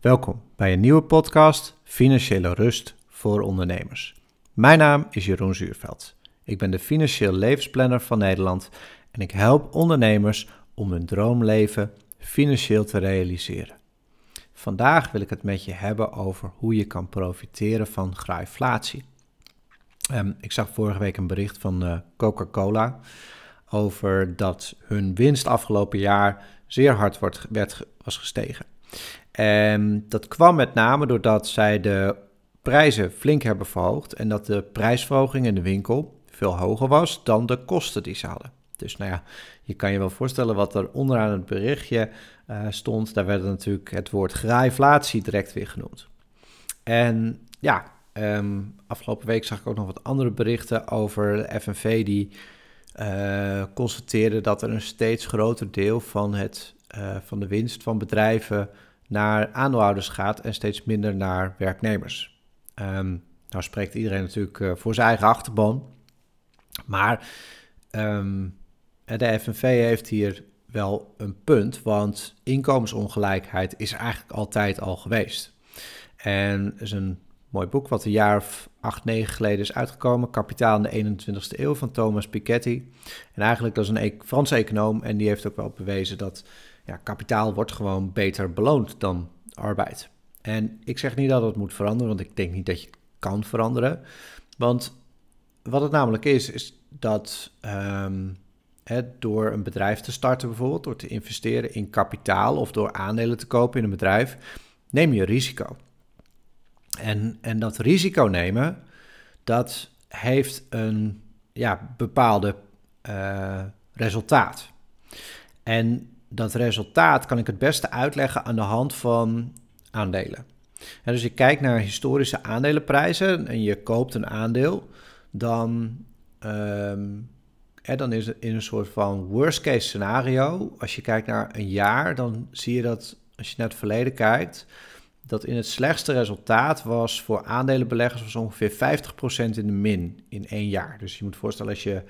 Welkom bij een nieuwe podcast Financiële Rust voor Ondernemers. Mijn naam is Jeroen Zuurveld. Ik ben de financieel levensplanner van Nederland en ik help ondernemers om hun droomleven financieel te realiseren. Vandaag wil ik het met je hebben over hoe je kan profiteren van graaiflatie. Um, ik zag vorige week een bericht van uh, Coca-Cola over dat hun winst afgelopen jaar zeer hard werd, was gestegen. En dat kwam met name doordat zij de prijzen flink hebben verhoogd en dat de prijsverhoging in de winkel veel hoger was dan de kosten die ze hadden. Dus nou ja, je kan je wel voorstellen wat er onderaan het berichtje uh, stond. Daar werd natuurlijk het woord graaiflatie direct weer genoemd. En ja, um, afgelopen week zag ik ook nog wat andere berichten over de FNV die uh, constateerde dat er een steeds groter deel van, het, uh, van de winst van bedrijven naar aandeelhouders gaat en steeds minder naar werknemers. Um, nou spreekt iedereen natuurlijk uh, voor zijn eigen achterban, maar um, de FNV heeft hier wel een punt, want inkomensongelijkheid is eigenlijk altijd al geweest. En is een mooi boek wat een jaar of acht, negen geleden is uitgekomen. Kapitaal in de 21ste eeuw van Thomas Piketty. En eigenlijk dat is een e Franse econoom en die heeft ook wel bewezen dat ja, kapitaal wordt gewoon beter beloond dan arbeid. En ik zeg niet dat het moet veranderen, want ik denk niet dat je het kan veranderen. Want wat het namelijk is, is dat um, door een bedrijf te starten bijvoorbeeld, door te investeren in kapitaal of door aandelen te kopen in een bedrijf, neem je risico. En, en dat risico nemen, dat heeft een ja, bepaalde uh, resultaat. En dat resultaat kan ik het beste uitleggen aan de hand van aandelen. En dus je kijkt naar historische aandelenprijzen en je koopt een aandeel, dan, hè, dan is het in een soort van worst case scenario. Als je kijkt naar een jaar, dan zie je dat als je naar het verleden kijkt, dat in het slechtste resultaat was voor aandelenbeleggers was ongeveer 50% in de min in één jaar. Dus je moet voorstellen als je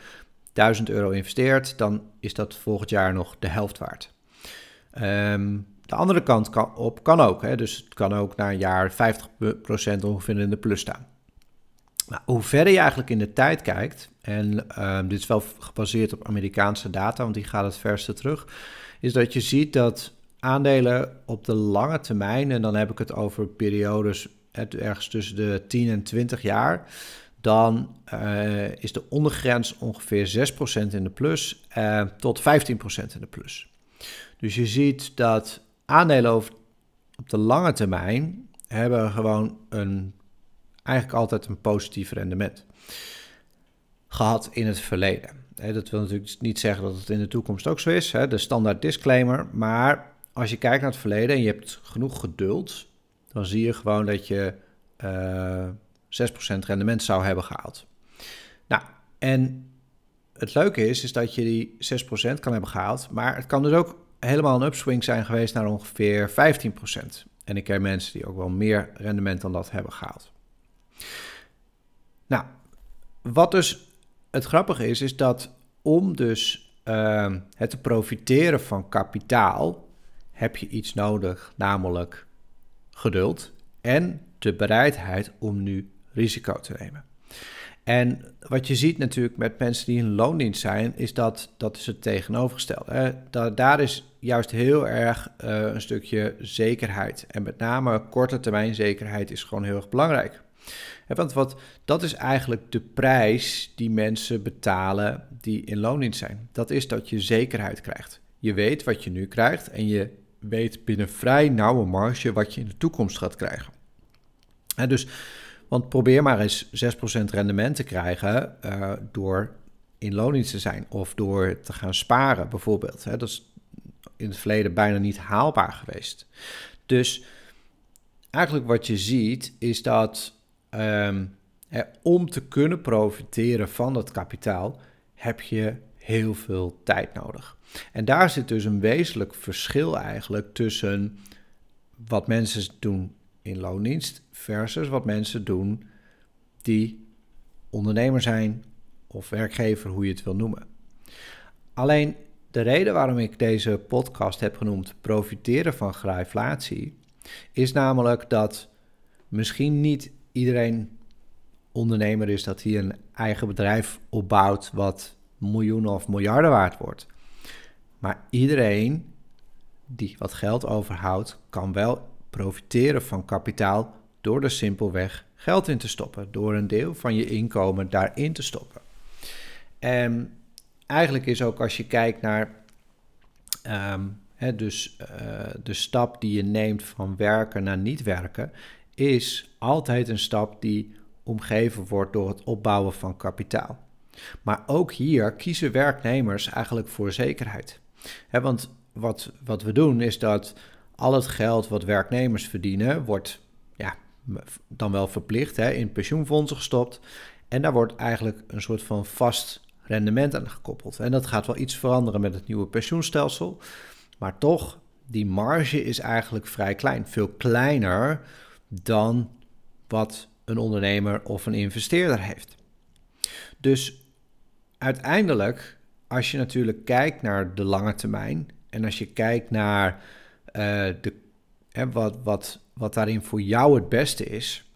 1000 euro investeert, dan is dat volgend jaar nog de helft waard. Um, de andere kant kan, op kan ook, hè? dus het kan ook na een jaar 50% ongeveer in de plus staan. Nou, hoe verder je eigenlijk in de tijd kijkt, en um, dit is wel gebaseerd op Amerikaanse data, want die gaat het verste terug, is dat je ziet dat aandelen op de lange termijn, en dan heb ik het over periodes ergens tussen de 10 en 20 jaar, dan uh, is de ondergrens ongeveer 6% in de plus uh, tot 15% in de plus. Dus je ziet dat aandelen op de lange termijn hebben gewoon een, eigenlijk altijd een positief rendement gehad in het verleden. dat wil natuurlijk niet zeggen dat het in de toekomst ook zo is, de standaard disclaimer, maar als je kijkt naar het verleden en je hebt genoeg geduld, dan zie je gewoon dat je eh, 6% rendement zou hebben gehaald. Nou, en het leuke is, is dat je die 6% kan hebben gehaald, maar het kan dus ook helemaal een upswing zijn geweest naar ongeveer 15%. En ik ken mensen die ook wel meer rendement dan dat hebben gehaald. Nou, wat dus het grappige is, is dat om dus uh, het te profiteren van kapitaal heb je iets nodig, namelijk geduld en de bereidheid om nu risico te nemen. En wat je ziet natuurlijk met mensen die in loondienst zijn, is dat dat is het tegenovergestelde. Daar is juist heel erg uh, een stukje zekerheid. En met name korte termijn zekerheid is gewoon heel erg belangrijk. want wat, dat is eigenlijk de prijs die mensen betalen die in loondienst zijn. Dat is dat je zekerheid krijgt. Je weet wat je nu krijgt en je weet binnen vrij nauwe marge wat je in de toekomst gaat krijgen. En dus, want probeer maar eens 6% rendement te krijgen uh, door in loondienst te zijn of door te gaan sparen bijvoorbeeld. Hè. Dat is in het verleden bijna niet haalbaar geweest. Dus eigenlijk wat je ziet is dat um, hè, om te kunnen profiteren van dat kapitaal heb je heel veel tijd nodig. En daar zit dus een wezenlijk verschil eigenlijk tussen wat mensen doen in loondienst versus wat mensen doen die ondernemer zijn of werkgever, hoe je het wil noemen. Alleen de reden waarom ik deze podcast heb genoemd profiteren van graaiflatie, Is namelijk dat misschien niet iedereen ondernemer is dat hij een eigen bedrijf opbouwt wat miljoenen of miljarden waard wordt. Maar iedereen die wat geld overhoudt, kan wel profiteren van kapitaal door er simpelweg geld in te stoppen, door een deel van je inkomen daarin te stoppen. En eigenlijk is ook als je kijkt naar ehm, dus uh, de stap die je neemt van werken naar niet werken, is altijd een stap die omgeven wordt door het opbouwen van kapitaal. Maar ook hier kiezen werknemers eigenlijk voor zekerheid. want wat, wat we doen is dat al het geld wat werknemers verdienen, wordt ja, dan wel verplicht hè, in pensioenfondsen gestopt. En daar wordt eigenlijk een soort van vast rendement aan gekoppeld. En dat gaat wel iets veranderen met het nieuwe pensioenstelsel. Maar toch, die marge is eigenlijk vrij klein. Veel kleiner dan wat een ondernemer of een investeerder heeft. Dus uiteindelijk, als je natuurlijk kijkt naar de lange termijn en als je kijkt naar de, hè, wat, wat, wat daarin voor jou het beste is,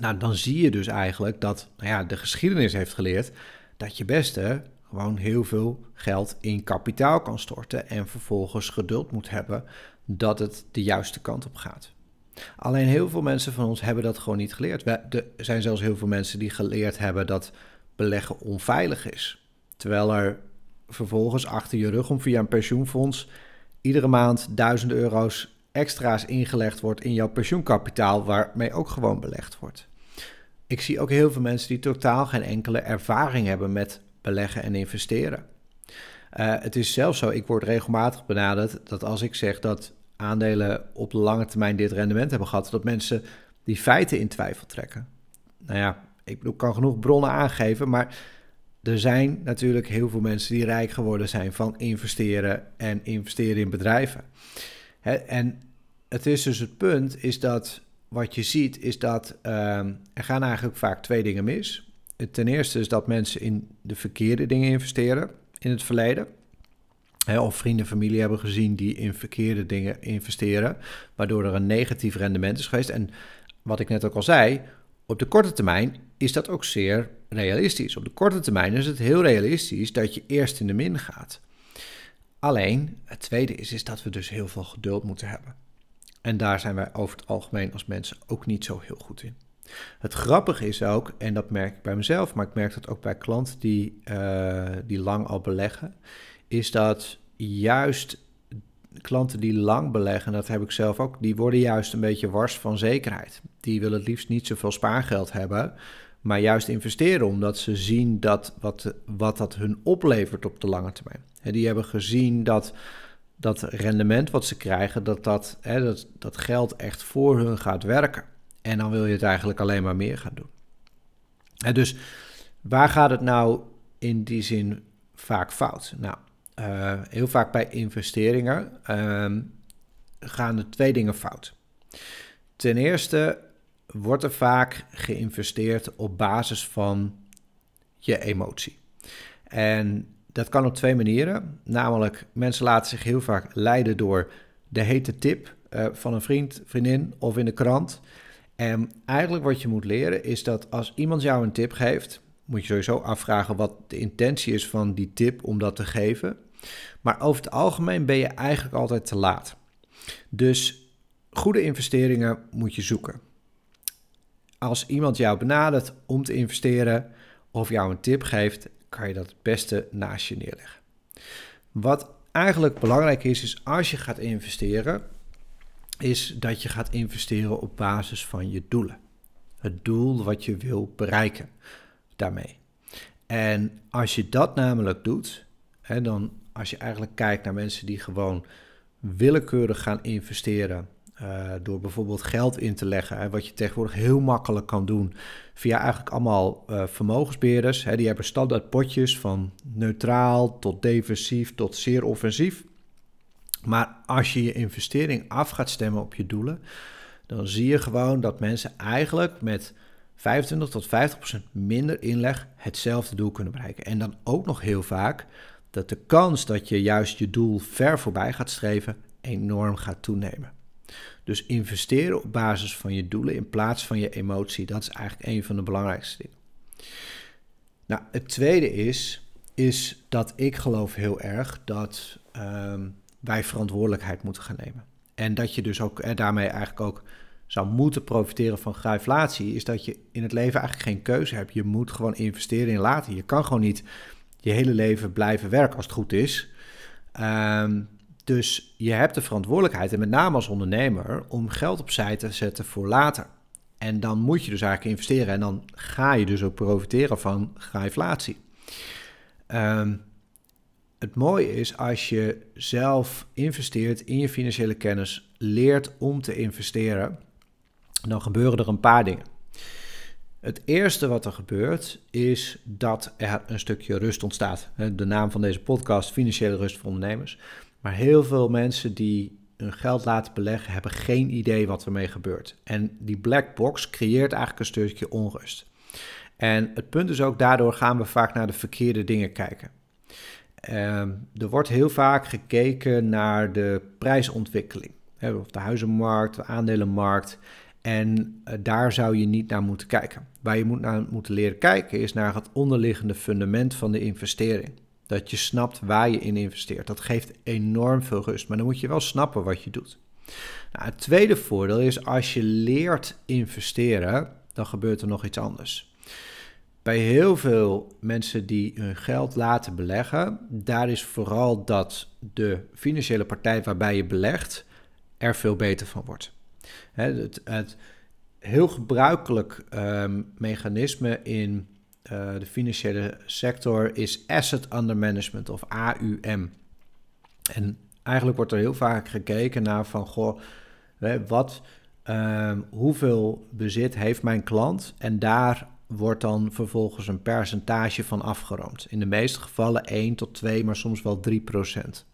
nou, dan zie je dus eigenlijk dat nou ja, de geschiedenis heeft geleerd dat je beste gewoon heel veel geld in kapitaal kan storten en vervolgens geduld moet hebben dat het de juiste kant op gaat. Alleen heel veel mensen van ons hebben dat gewoon niet geleerd. Er zijn zelfs heel veel mensen die geleerd hebben dat beleggen onveilig is. Terwijl er vervolgens achter je rug om via een pensioenfonds iedere maand duizenden euro's extra's ingelegd wordt in jouw pensioenkapitaal, waarmee ook gewoon belegd wordt. Ik zie ook heel veel mensen die totaal geen enkele ervaring hebben met beleggen en investeren. Uh, het is zelfs zo, ik word regelmatig benaderd dat als ik zeg dat aandelen op de lange termijn dit rendement hebben gehad, dat mensen die feiten in twijfel trekken. Nou ja, ik bedoel, kan genoeg bronnen aangeven, maar er zijn natuurlijk heel veel mensen die rijk geworden zijn van investeren en investeren in bedrijven. en het is dus het punt, is dat wat je ziet, is dat ehm, er gaan eigenlijk vaak twee dingen mis. Ten eerste is dat mensen in de verkeerde dingen investeren in het verleden. of vrienden, familie hebben gezien die in verkeerde dingen investeren, waardoor er een negatief rendement is geweest. En wat ik net ook al zei, op de korte termijn is dat ook zeer realistisch. Op de korte termijn is het heel realistisch dat je eerst in de min gaat. Alleen, het tweede is, is dat we dus heel veel geduld moeten hebben. En daar zijn wij over het algemeen als mensen ook niet zo heel goed in. Het grappige is ook, en dat merk ik bij mezelf, maar ik merk dat ook bij klanten die, uh, die lang al beleggen, is dat juist klanten die lang beleggen, dat heb ik zelf ook, die worden juist een beetje wars van zekerheid. Die willen het liefst niet zoveel spaargeld hebben, maar juist investeren omdat ze zien dat wat, wat dat hun oplevert op de lange termijn. Die hebben gezien dat dat rendement wat ze krijgen, dat dat, dat dat geld echt voor hun gaat werken. En dan wil je het eigenlijk alleen maar meer gaan doen. En dus waar gaat het nou in die zin vaak fout? Nou, uh, heel vaak bij investeringen uh, gaan er twee dingen fout. Ten eerste wordt er vaak geïnvesteerd op basis van je emotie. En dat kan op twee manieren. Namelijk, mensen laten zich heel vaak leiden door de hete tip uh, van een vriend, vriendin of in de krant. En eigenlijk wat je moet leren is dat als iemand jou een tip geeft, moet je sowieso afvragen wat de intentie is van die tip om dat te geven. Maar over het algemeen ben je eigenlijk altijd te laat. Dus goede investeringen moet je zoeken. Als iemand jou benadert om te investeren of jou een tip geeft, kan je dat het beste naast je neerleggen. Wat eigenlijk belangrijk is, is als je gaat investeren, is dat je gaat investeren op basis van je doelen. Het doel wat je wil bereiken daarmee. En als je dat namelijk doet, hè, dan als je eigenlijk kijkt naar mensen die gewoon willekeurig gaan investeren. Uh, door bijvoorbeeld geld in te leggen. Hè, wat je tegenwoordig heel makkelijk kan doen via eigenlijk allemaal uh, vermogensbeheerders. Hè, die hebben standaard potjes van neutraal tot defensief tot zeer offensief. Maar als je je investering af gaat stemmen op je doelen, dan zie je gewoon dat mensen eigenlijk met 25 tot 50% minder inleg hetzelfde doel kunnen bereiken. En dan ook nog heel vaak dat de kans dat je juist je doel ver voorbij gaat streven enorm gaat toenemen. Dus investeren op basis van je doelen in plaats van je emotie, dat is eigenlijk een van de belangrijkste dingen. Nou, het tweede is, is dat ik geloof heel erg dat ehm, wij verantwoordelijkheid moeten gaan nemen. En dat je dus ook en daarmee eigenlijk ook zou moeten profiteren van grijflatie, is dat je in het leven eigenlijk geen keuze hebt. Je moet gewoon investeren in later. Je kan gewoon niet je hele leven blijven werken als het goed is. Ehm, dus je hebt de verantwoordelijkheid, en met name als ondernemer, om geld opzij te zetten voor later. En dan moet je dus eigenlijk investeren en dan ga je dus ook profiteren van grijflatie. Um, het mooie is als je zelf investeert in je financiële kennis, leert om te investeren, dan gebeuren er een paar dingen. Het eerste wat er gebeurt is dat er een stukje rust ontstaat. De naam van deze podcast, Financiële Rust voor Ondernemers. Maar heel veel mensen die hun geld laten beleggen, hebben geen idee wat ermee gebeurt. En die black box creëert eigenlijk een stukje onrust. En het punt is ook, daardoor gaan we vaak naar de verkeerde dingen kijken. Ehm, er wordt heel vaak gekeken naar de prijsontwikkeling. Of de huizenmarkt, de aandelenmarkt. En eh, daar zou je niet naar moeten kijken. Waar je moet naar moeten leren kijken is naar het onderliggende fundament van de investering. Dat je snapt waar je in investeert. Dat geeft enorm veel rust. Maar dan moet je wel snappen wat je doet. Nou, het tweede voordeel is als je leert investeren, dan gebeurt er nog iets anders. Bij heel veel mensen die hun geld laten beleggen, daar is vooral dat de financiële partij waarbij je belegt er veel beter van wordt. Het, het heel gebruikelijk ehm, mechanisme in uh, de financiële sector is Asset Under Management of AUM. En eigenlijk wordt er heel vaak gekeken naar van, goh, wat, um, hoeveel bezit heeft mijn klant? En daar wordt dan vervolgens een percentage van afgeroomd. In de meeste gevallen 1 tot 2, maar soms wel 3 procent.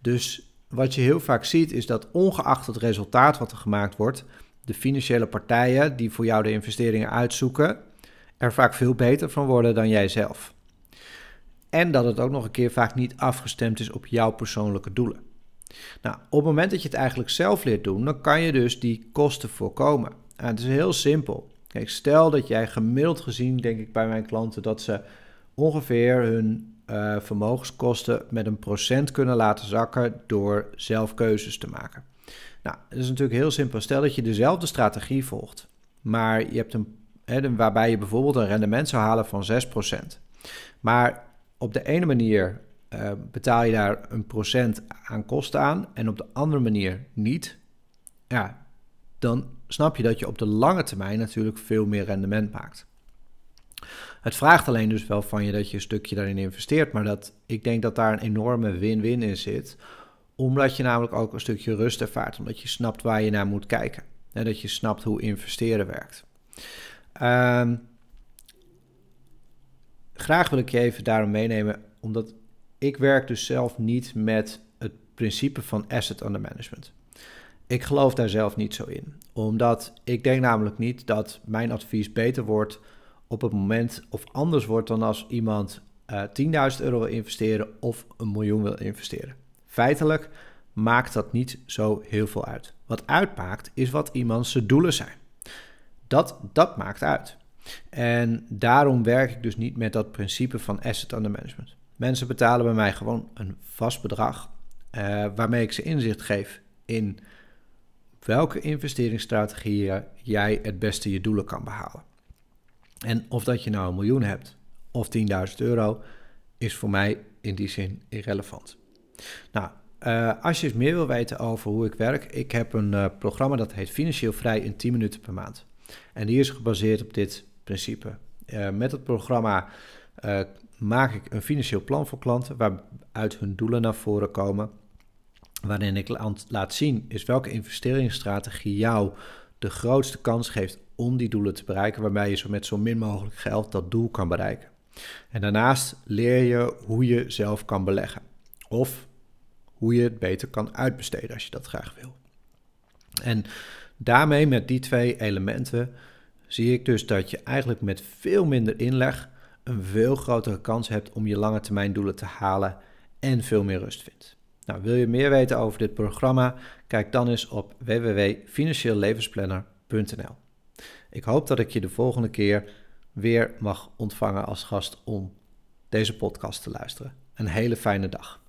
Dus wat je heel vaak ziet is dat ongeacht het resultaat wat er gemaakt wordt, de financiële partijen die voor jou de investeringen uitzoeken, er vaak veel beter van worden dan jij zelf. En dat het ook nog een keer vaak niet afgestemd is op jouw persoonlijke doelen. Nou, op het moment dat je het eigenlijk zelf leert doen, dan kan je dus die kosten voorkomen. En het is heel simpel. Kijk, stel dat jij gemiddeld gezien, denk ik bij mijn klanten, dat ze ongeveer hun uh, vermogenskosten met een procent kunnen laten zakken door zelf keuzes te maken. Nou, dat is natuurlijk heel simpel. Stel dat je dezelfde strategie volgt, maar je hebt een, hè, waarbij je bijvoorbeeld een rendement zou halen van 6%. Maar op de ene manier uh, betaal je daar een procent aan kosten aan en op de andere manier niet. Ja, dan snap je dat je op de lange termijn natuurlijk veel meer rendement maakt. Het vraagt alleen dus wel van je dat je een stukje daarin investeert, maar dat, ik denk dat daar een enorme win-win in zit, omdat je namelijk ook een stukje rust ervaart, omdat je snapt waar je naar moet kijken. En dat je snapt hoe investeren werkt. Um, graag wil ik je even daarom meenemen, omdat ik werk dus zelf niet met het principe van asset under management. Ik geloof daar zelf niet zo in, omdat ik denk namelijk niet dat mijn advies beter wordt op het moment of anders wordt dan als iemand uh, eh, 10.000 euro wil investeren of een miljoen wil investeren. Feitelijk maakt dat niet zo heel veel uit. Wat uitmaakt is wat iemands doelen zijn. Dat, dat maakt uit. En daarom werk ik dus niet met dat principe van asset under management. Mensen betalen bij mij gewoon een vast bedrag uh, waarmee ik ze inzicht geef in welke investeringsstrategieën jij het beste je doelen kan behalen. En of dat je nou een miljoen hebt of 10.000 euro, is voor mij in die zin irrelevant. Nou, uh, als je eens meer wil weten over hoe ik werk, ik heb een uh, programma dat heet Financieel Vrij in 10 minuten per maand. En die is gebaseerd op dit principe. Uh, met het programma maak ik een financieel plan voor klanten waaruit hun doelen naar voren komen waarin ik laat zien is welke investeringsstrategie jou de grootste kans geeft om die doelen te bereiken, waarbij je zo met zo min mogelijk geld dat doel kan bereiken. En daarnaast leer je hoe je zelf kan beleggen. Of hoe je het beter kan uitbesteden als je dat graag wil. En daarmee, met die twee elementen, zie ik dus dat je eigenlijk met veel minder inleg een veel grotere kans hebt om je lange termijn doelen te halen en veel meer rust vindt. Nou, wil je meer weten over dit programma? Kijk dan eens op www.financieellevensplanner.nl. Ik hoop dat ik je de volgende keer weer mag ontvangen als gast om deze podcast te luisteren. Een hele fijne dag.